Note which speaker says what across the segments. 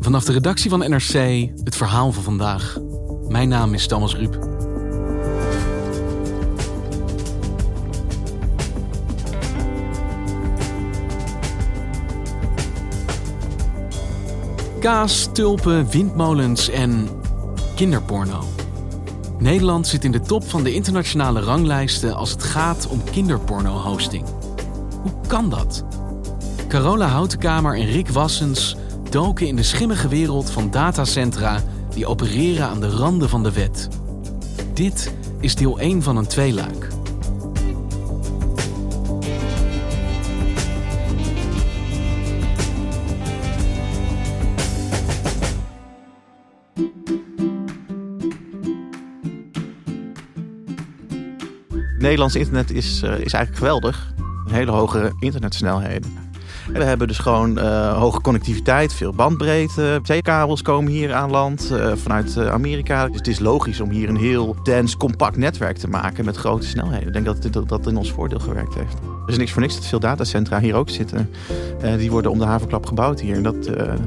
Speaker 1: Vanaf de redactie van NRC het verhaal van vandaag. Mijn naam is Thomas Ruip. Kaas, tulpen, windmolens en kinderporno. Nederland zit in de top van de internationale ranglijsten als het gaat om kinderporno-hosting. Hoe kan dat? Carola Houtenkamer en Rick Wassens doken in de schimmige wereld van datacentra die opereren aan de randen van de wet. Dit is deel 1 van een tweeluik.
Speaker 2: Nederlands internet is, uh, is eigenlijk geweldig. Hele hoge internetsnelheden. We hebben dus gewoon uh, hoge connectiviteit, veel bandbreedte. Zeekabels komen hier aan land uh, vanuit Amerika. Dus het is logisch om hier een heel dens, compact netwerk te maken met grote snelheden. Ik denk dat dat, dat in ons voordeel gewerkt heeft. Er is niks voor niks dat veel datacentra hier ook zitten. Die worden om de havenklap gebouwd hier. Dat,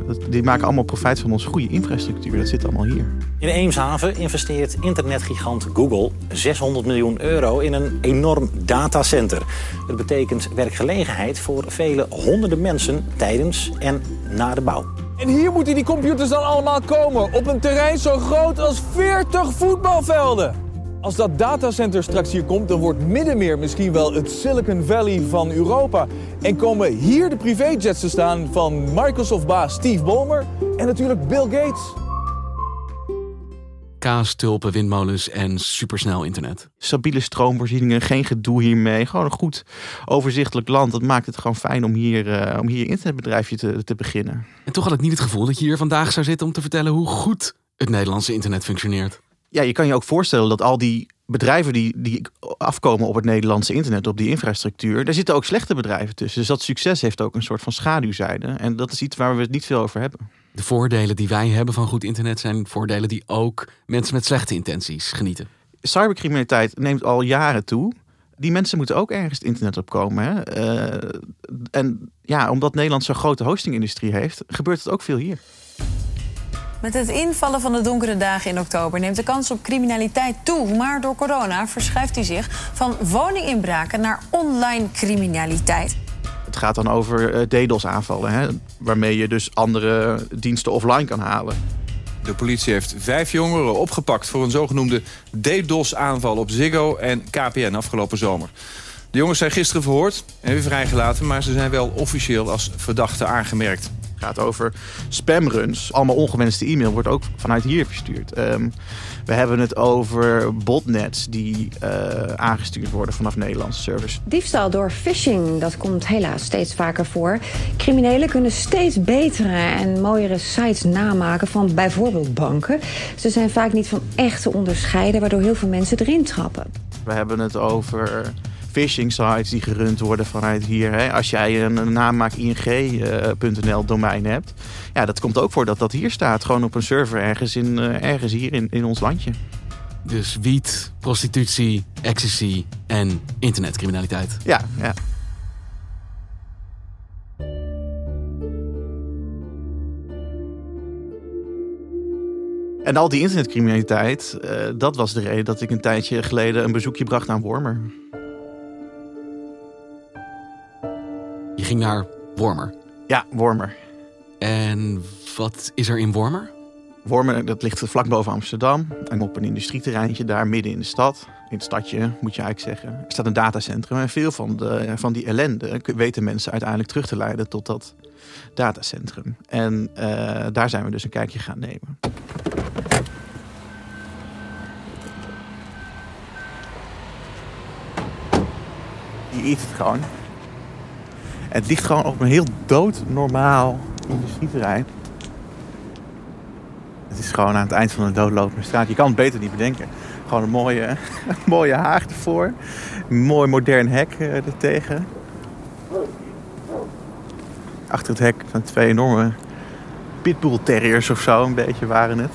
Speaker 2: dat, die maken allemaal profijt van onze goede infrastructuur. Dat zit allemaal hier.
Speaker 3: In Eemshaven investeert internetgigant Google 600 miljoen euro in een enorm datacenter. Dat betekent werkgelegenheid voor vele honderden mensen tijdens en na de bouw.
Speaker 4: En hier moeten die computers dan allemaal komen, op een terrein zo groot als 40 voetbalvelden. Als dat datacenter straks hier komt, dan wordt Middenmeer misschien wel het Silicon Valley van Europa. En komen hier de privéjets te staan van Microsoft-baas Steve Ballmer en natuurlijk Bill Gates
Speaker 1: kaas, tulpen, windmolens en supersnel internet.
Speaker 2: Stabiele stroomvoorzieningen, geen gedoe hiermee. Gewoon een goed overzichtelijk land. Dat maakt het gewoon fijn om hier, uh, om hier internetbedrijfje te, te beginnen.
Speaker 1: En toch had ik niet het gevoel dat je hier vandaag zou zitten om te vertellen hoe goed het Nederlandse internet functioneert.
Speaker 2: Ja, je kan je ook voorstellen dat al die bedrijven die, die afkomen op het Nederlandse internet, op die infrastructuur, daar zitten ook slechte bedrijven tussen. Dus dat succes heeft ook een soort van schaduwzijde. En dat is iets waar we het niet veel over hebben.
Speaker 1: De voordelen die wij hebben van goed internet zijn voordelen die ook mensen met slechte intenties genieten.
Speaker 2: Cybercriminaliteit neemt al jaren toe. Die mensen moeten ook ergens het internet opkomen. Hè? Uh, en ja, omdat Nederland zo'n grote hostingindustrie heeft, gebeurt het ook veel hier.
Speaker 5: Met het invallen van de donkere dagen in oktober neemt de kans op criminaliteit toe. Maar door corona verschuift hij zich van woninginbraken naar online criminaliteit.
Speaker 2: Gaat dan over uh, DDoS-aanvallen, waarmee je dus andere diensten offline kan halen.
Speaker 6: De politie heeft vijf jongeren opgepakt voor een zogenoemde DDoS-aanval op Ziggo en KPN afgelopen zomer. De jongens zijn gisteren verhoord en weer vrijgelaten, maar ze zijn wel officieel als verdachte aangemerkt
Speaker 2: gaat over spamruns. Allemaal ongewenste e-mail wordt ook vanuit hier verstuurd. Ehm, we hebben het over botnets die uh, aangestuurd worden vanaf Nederlandse servers.
Speaker 7: Diefstal door phishing, dat komt helaas steeds vaker voor. Criminelen kunnen steeds betere en mooiere sites namaken van bijvoorbeeld banken. Ze zijn vaak niet van echt te onderscheiden, waardoor heel veel mensen erin trappen.
Speaker 2: We hebben het over phishing sites die gerund worden vanuit hier. Hè. Als jij een, een namaak ing.nl eh, domein hebt. Ja, dat komt ook voor dat dat hier staat. Gewoon op een server ergens, in, uh, ergens hier in, in ons landje.
Speaker 1: Dus wiet, prostitutie, ecstasy en internetcriminaliteit.
Speaker 2: Ja, ja. En al die internetcriminaliteit, uh, dat was de reden dat ik een tijdje geleden een bezoekje bracht aan Wormer.
Speaker 1: Je ging naar Wormer.
Speaker 2: Ja, Wormer.
Speaker 1: En wat is er in Wormer?
Speaker 2: Wormer, dat ligt vlak boven Amsterdam. En op een industrieterreintje daar midden in de stad, in het stadje moet je eigenlijk zeggen, er staat een datacentrum. En veel van, de, van die ellende weten mensen uiteindelijk terug te leiden tot dat datacentrum. En uh, daar zijn we dus een kijkje gaan nemen. Je eet het gewoon. Het ligt gewoon op een heel doodnormaal industrieterrein. Het is gewoon aan het eind van de doodlopende straat. Je kan het beter niet bedenken. Gewoon een mooie, mooie haag ervoor. Een mooi modern hek uh, ertegen. Achter het hek zijn twee enorme pitbull terriers of zo, een beetje waren het.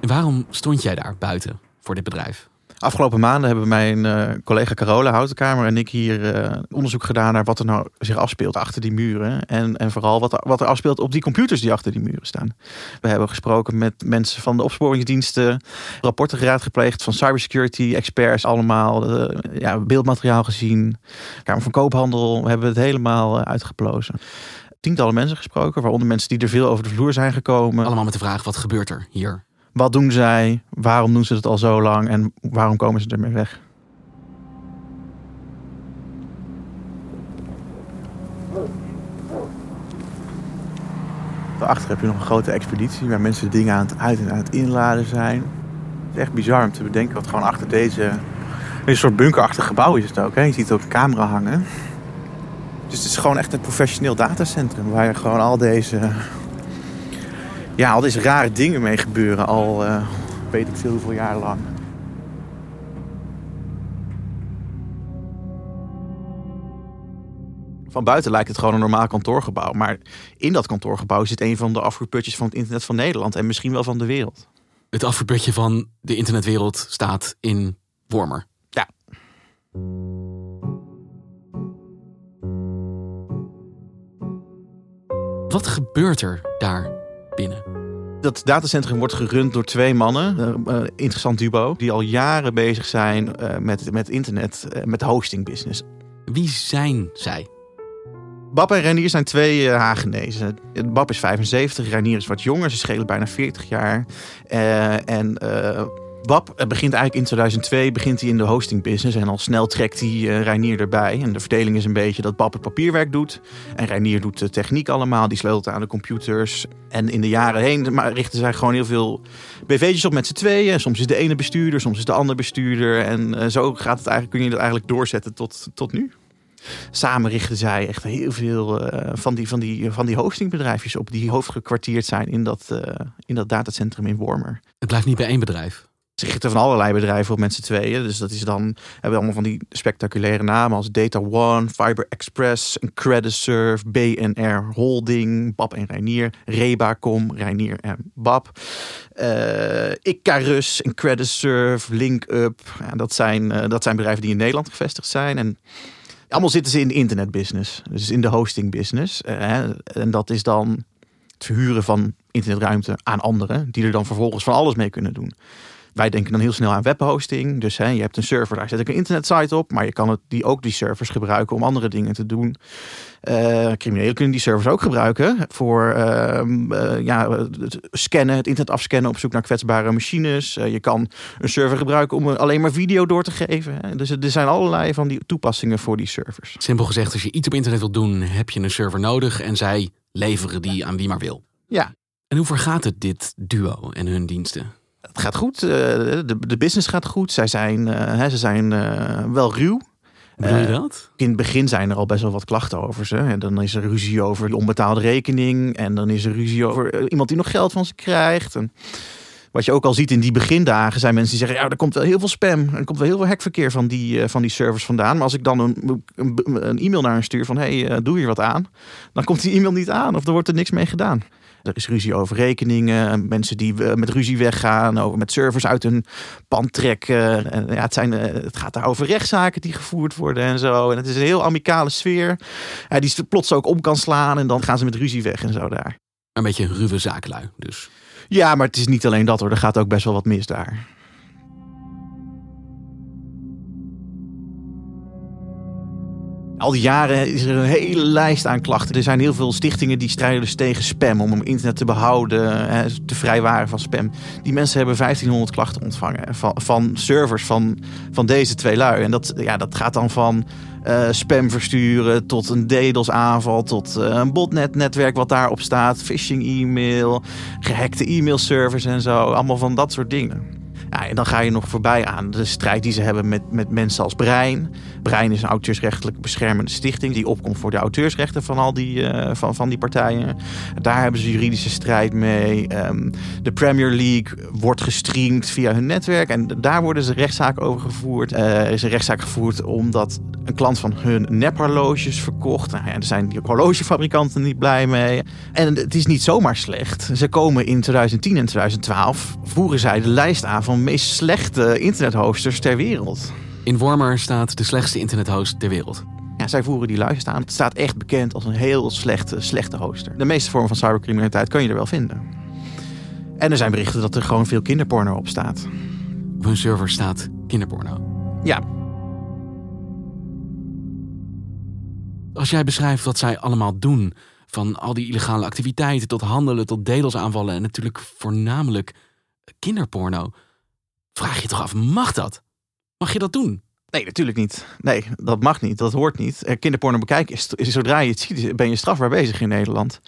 Speaker 1: Waarom stond jij daar buiten voor dit bedrijf?
Speaker 2: Afgelopen maanden hebben mijn uh, collega Carola Houtenkamer en ik hier uh, onderzoek gedaan naar wat er nou zich afspeelt achter die muren. En, en vooral wat er, wat er afspeelt op die computers die achter die muren staan. We hebben gesproken met mensen van de opsporingsdiensten, rapporten geraadgepleegd van cybersecurity experts allemaal. Uh, ja, beeldmateriaal gezien, Kamer van Koophandel. We hebben het helemaal uitgeplozen tientallen mensen gesproken, waaronder mensen die er veel over de vloer zijn gekomen.
Speaker 1: Allemaal met de vraag: wat gebeurt er hier?
Speaker 2: Wat doen zij? Waarom doen ze het al zo lang? En waarom komen ze ermee weg? Daarachter heb je nog een grote expeditie waar mensen dingen aan het uit- en aan het inladen zijn. Het is echt bizar om te bedenken wat gewoon achter deze... Een soort bunkerachtig gebouw is het ook. Hè? Je ziet ook een camera hangen. Dus het is gewoon echt een professioneel datacentrum waar je gewoon al deze ja, al deze rare dingen mee gebeuren. Al uh, weet ik veel hoeveel jaar lang. Van buiten lijkt het gewoon een normaal kantoorgebouw. Maar in dat kantoorgebouw zit een van de afvoerputjes van het internet van Nederland. En misschien wel van de wereld.
Speaker 1: Het afvoerputje van de internetwereld staat in Wormer.
Speaker 2: Ja.
Speaker 1: Wat gebeurt er daar binnen?
Speaker 2: Dat datacentrum wordt gerund door twee mannen, uh, interessant duo, die al jaren bezig zijn uh, met, met internet, uh, met hosting business.
Speaker 1: Wie zijn zij?
Speaker 2: Bab en Renier zijn twee Hagenezen. Bab is 75, Renier is wat jonger, ze schelen bijna 40 jaar. en Bab begint eigenlijk in 2002 begint hij in de hosting business en al snel trekt hij uh, Reinier erbij. En de verdeling is een beetje dat Bab het papierwerk doet en Reinier doet de techniek allemaal. Die sleutelt aan de computers. En in de jaren heen maar richten zij gewoon heel veel BV'tjes op met z'n tweeën. Soms is de ene bestuurder, soms is de ander bestuurder. En uh, zo gaat het eigenlijk, kun je dat eigenlijk doorzetten tot, tot nu. Samen richten zij echt heel veel uh, van, die, van, die, van die hostingbedrijfjes op die hoofdgekwartierd zijn in dat, in dat datacentrum in Wormer.
Speaker 1: Het blijft niet bij één bedrijf.
Speaker 2: Ze richten van allerlei bedrijven op met z'n tweeën. Dus dat is dan, hebben we allemaal van die spectaculaire namen als Data One, Fiber Express, Credisurf, BNR Holding, Bab en Reinier, Rebacom, Reinier en Bab. Uh, Icarus, Credisurf, LinkUp. Ja, dat, zijn, uh, dat zijn bedrijven die in Nederland gevestigd zijn. En allemaal zitten ze in de internetbusiness. Dus in de hosting business. Uh, en dat is dan het verhuren van internetruimte aan anderen. Die er dan vervolgens van alles mee kunnen doen. Wij denken dan heel snel aan webhosting. Dus hè, je hebt een server, daar zet ik een internetsite op. Maar je kan het, die, ook die servers gebruiken om andere dingen te doen. Uh, criminelen kunnen die servers ook gebruiken voor uh, uh, ja, het scannen, het internet afscannen op zoek naar kwetsbare machines. je kan een server gebruiken om alleen maar video door te geven. Hè. Dus er zijn allerlei van die toepassingen voor die servers.
Speaker 1: Simpel gezegd, als je iets op internet wilt doen, heb je een server nodig. En zij leveren die aan wie maar wil.
Speaker 2: Ja.
Speaker 1: En hoe vergaat het dit duo en hun diensten?
Speaker 2: Het gaat goed. De, de business gaat goed. Zij zijn, uh, ze zijn uh, wel ruw.
Speaker 1: Bedoel je dat?
Speaker 2: In het begin zijn er al best wel wat klachten over ze. En dan is er ruzie over de onbetaalde rekening. En dan is er ruzie over iemand die nog geld van ze krijgt. En wat je ook al ziet in die begindagen zijn mensen die zeggen... ja, er komt wel heel veel spam. Er komt wel heel veel hekverkeer van die, van die servers vandaan. Maar als ik dan een, een, een e-mail naar hen stuur van... hé, hey, doe hier wat aan. Dan komt die e-mail niet aan of er wordt er niks mee gedaan. Er is ruzie over rekeningen, mensen die met ruzie weggaan, over met servers uit hun pand trekken. En ja, het, zijn, het gaat daar over rechtszaken die gevoerd worden en zo. En het is een heel amicale sfeer. Ja, die plots ook om kan slaan en dan gaan ze met ruzie weg en zo daar.
Speaker 1: Een beetje een ruwe zakenlui dus.
Speaker 2: Ja, maar het is niet alleen dat hoor. Er gaat ook best wel wat mis daar. Al die jaren is er een hele lijst aan klachten. Er zijn heel veel stichtingen die strijden dus tegen spam. Om internet te behouden, te vrijwaren van spam. Die mensen hebben 1500 klachten ontvangen. Van, servers van, van deze twee lui. En dat, ja, dat gaat dan van uh, spam versturen tot een DDoS aanval. Tot uh, een botnet-netwerk wat daarop staat. Phishing e-mail, gehackte e-mailservers en zo. Allemaal van dat soort dingen. En dan ga je nog voorbij aan de strijd die ze hebben met, met mensen als Brein. Brein is een auteursrechtelijk beschermende stichting die opkomt voor de auteursrechten van al die, uh, van, van die partijen. Daar hebben ze juridische strijd mee. Um, de Premier League wordt gestreamd via hun netwerk en daar worden ze rechtszaken over gevoerd. Uh, er is een rechtszaak gevoerd omdat een klant van hun nephorloges verkocht. Nou ja, daar zijn die horlogefabrikanten niet blij mee. En het is niet zomaar slecht. Ze komen in 2010 en 2012 voeren zij de lijst aan van meest slechte internethosters ter wereld.
Speaker 1: In Wormer staat de slechtste internethost ter wereld.
Speaker 2: Ja, zij voeren die lijst aan. Het staat echt bekend als een heel slechte, slechte hoster. De meeste vormen van cybercriminaliteit kan je er wel vinden. En er zijn berichten dat er gewoon veel kinderporno op staat.
Speaker 1: Op hun server staat kinderporno.
Speaker 2: Ja.
Speaker 1: Als jij beschrijft wat zij allemaal doen, van al die illegale activiteiten tot handelen, tot DDoS aanvallen en natuurlijk voornamelijk kinderporno, vraag je toch af, mag dat? Mag je dat doen?
Speaker 2: Nee, natuurlijk niet. Nee, dat mag niet. Dat hoort niet. Eh, kinderporno bekijken is, zodra je het ziet, ben je strafbaar bezig in Nederland.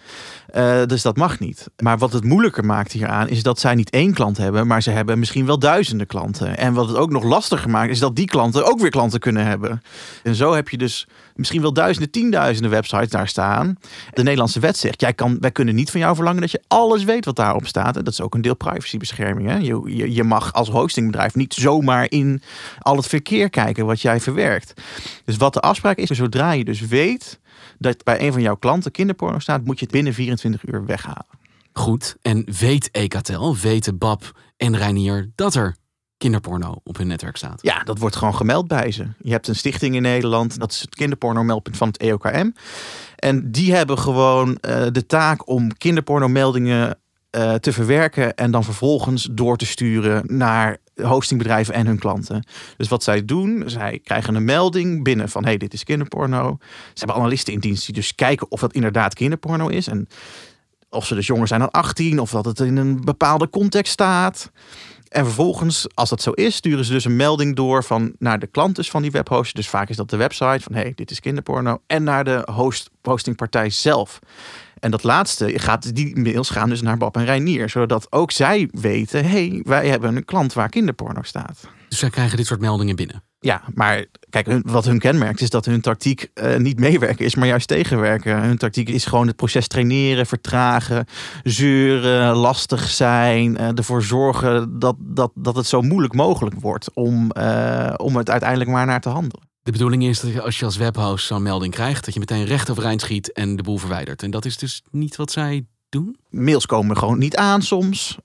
Speaker 2: Uh, dus dat mag niet. Maar wat het moeilijker maakt hieraan is dat zij niet één klant hebben, maar ze hebben misschien wel duizenden klanten. En wat het ook nog lastiger maakt, is dat die klanten ook weer klanten kunnen hebben. En zo heb je dus misschien wel duizenden, tienduizenden websites daar staan. De Nederlandse wet zegt, jij kan, wij kunnen niet van jou verlangen dat je alles weet wat daarop staat. En dat is ook een deel privacybescherming. Hè? Je, je mag als hostingbedrijf niet zomaar in al het verkeer kijken wat jij verwerkt. Dus wat de afspraak is, zodra je dus weet dat bij een van jouw klanten kinderporno staat, moet je het binnen 24 uur weghalen.
Speaker 1: Goed, en weet Ecatel, weten Bab en Reinier dat er kinderporno op hun netwerk staat?
Speaker 2: Ja, dat wordt gewoon gemeld bij ze. Je hebt een stichting in Nederland, dat is het kinderporno-meldpunt van het EOKM. En die hebben gewoon uh, de taak om kinderporno-meldingen uh, te verwerken en dan vervolgens door te sturen naar hostingbedrijven en hun klanten. Dus wat zij doen, zij krijgen een melding binnen van hey, dit is kinderporno. Ze hebben analisten in dienst die dus kijken of dat inderdaad kinderporno is en of ze dus jonger zijn dan 18 of dat het in een bepaalde context staat. En vervolgens, als dat zo is, sturen ze dus een melding door van naar de klant dus van die webhoster. Dus vaak is dat de website van hey, dit is kinderporno. En naar de host, hostingpartij zelf. En dat laatste, gaat, die mails gaan dus naar Bob en Reinier. Zodat ook zij weten, hey, wij hebben een klant waar kinderporno staat.
Speaker 1: Dus zij krijgen dit soort meldingen binnen?
Speaker 2: Ja, maar kijk, wat hun kenmerkt is dat hun tactiek uh, niet meewerken is, maar juist tegenwerken. Hun tactiek is gewoon het proces traineren, vertragen, zeuren, lastig zijn. Uh, ervoor zorgen dat, dat, dat het zo moeilijk mogelijk wordt om, uh, om het uiteindelijk maar naar te handelen.
Speaker 1: De bedoeling is dat als je als webhouse zo'n melding krijgt, dat je meteen recht overeind schiet en de boel verwijdert. En dat is dus niet wat zij doen?
Speaker 2: Mails komen gewoon niet aan soms.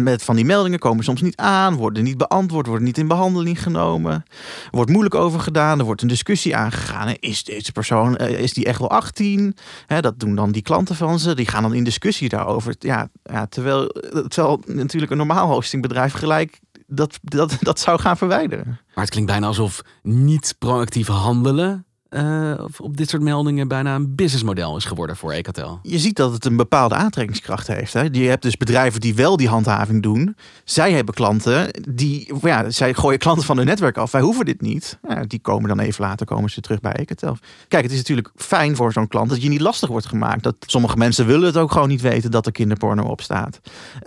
Speaker 2: Met van die meldingen komen soms niet aan, worden niet beantwoord, worden niet in behandeling genomen. Wordt moeilijk over gedaan, er wordt een discussie aangegaan. Is deze persoon, uh, is die echt wel 18? Hè, dat doen dan die klanten van ze, die gaan dan in discussie daarover. Ja, ja terwijl, terwijl natuurlijk een normaal hostingbedrijf gelijk dat, dat, dat zou gaan verwijderen.
Speaker 1: Maar het klinkt bijna alsof niet proactief handelen uh, op dit soort meldingen bijna een businessmodel is geworden voor Ecatel.
Speaker 2: Je ziet dat het een bepaalde aantrekkingskracht heeft. Hè? Je hebt dus bedrijven die wel die handhaving doen. Zij hebben klanten die, ja, zij gooien klanten van hun netwerk af. Wij hoeven dit niet. Ja, die komen dan even later komen ze terug bij Ecatel. Kijk, het is natuurlijk fijn voor zo'n klant dat je niet lastig wordt gemaakt. Dat sommige mensen willen het ook gewoon niet weten dat er kinderporno op staat.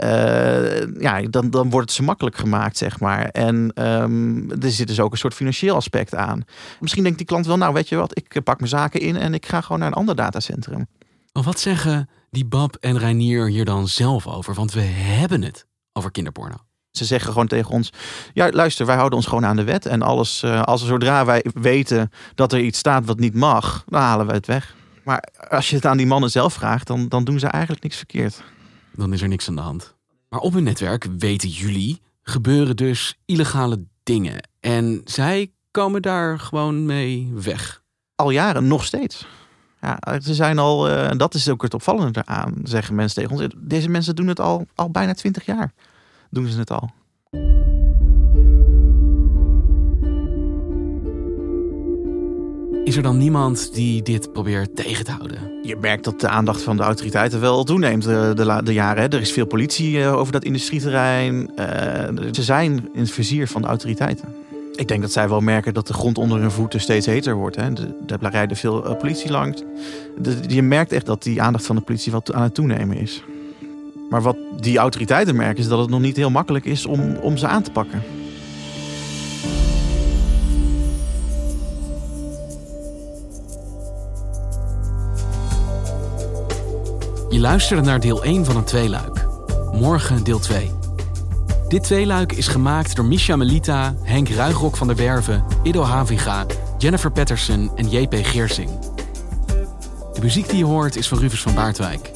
Speaker 2: Uh, ja, dan, dan wordt het ze makkelijk gemaakt, zeg maar. En um, er zit dus ook een soort financieel aspect aan. Misschien denkt die klant wel, nou weet je je wat, ik pak mijn zaken in en ik ga gewoon naar een ander datacentrum.
Speaker 1: Maar wat zeggen die Bab en Reinier hier dan zelf over? Want we hebben het over kinderporno.
Speaker 2: Ze zeggen gewoon tegen ons: Ja, luister, wij houden ons gewoon aan de wet. En alles, uh, als zodra wij weten dat er iets staat wat niet mag, dan halen we het weg. Maar als je het aan die mannen zelf vraagt, dan, dan doen ze eigenlijk niks verkeerd.
Speaker 1: Dan is er niks aan de hand. Maar op hun netwerk, weten jullie, gebeuren dus illegale dingen. En zij komen daar gewoon mee weg
Speaker 2: al jaren nog steeds. Ja, ze zijn al, uh, dat is ook het opvallende aan, zeggen mensen tegen ons. Deze mensen doen het al, al bijna twintig jaar. Doen ze het al.
Speaker 1: Is er dan niemand die dit probeert tegen te houden?
Speaker 2: Je merkt dat de aandacht van de autoriteiten wel toeneemt de, eh, de, de jaren. Hè. Er is veel politie eh, over dat industrieterrein. Uh, ze zijn in het vizier van de autoriteiten. Ik denk dat zij wel merken dat de grond onder hun voeten steeds heter wordt. Hè. Daar rijden veel politie langs. je merkt echt dat die aandacht van de politie wat aan het toenemen is. Maar wat die autoriteiten merken is dat het nog niet heel makkelijk is om, om ze aan te pakken.
Speaker 1: Je luisterde naar deel 1 van een tweeluik. Morgen deel 2. Dit tweeluik is gemaakt door Misha Melita, Henk Ruigrok van der Werven, Ido Haviga, Jennifer Patterson en JP Geersing. De muziek die je hoort is van Rufus van Baardwijk.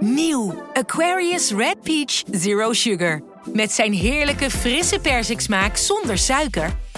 Speaker 8: Nieuw Aquarius Red Peach Zero Sugar. Met zijn heerlijke frisse persiksmaak zonder suiker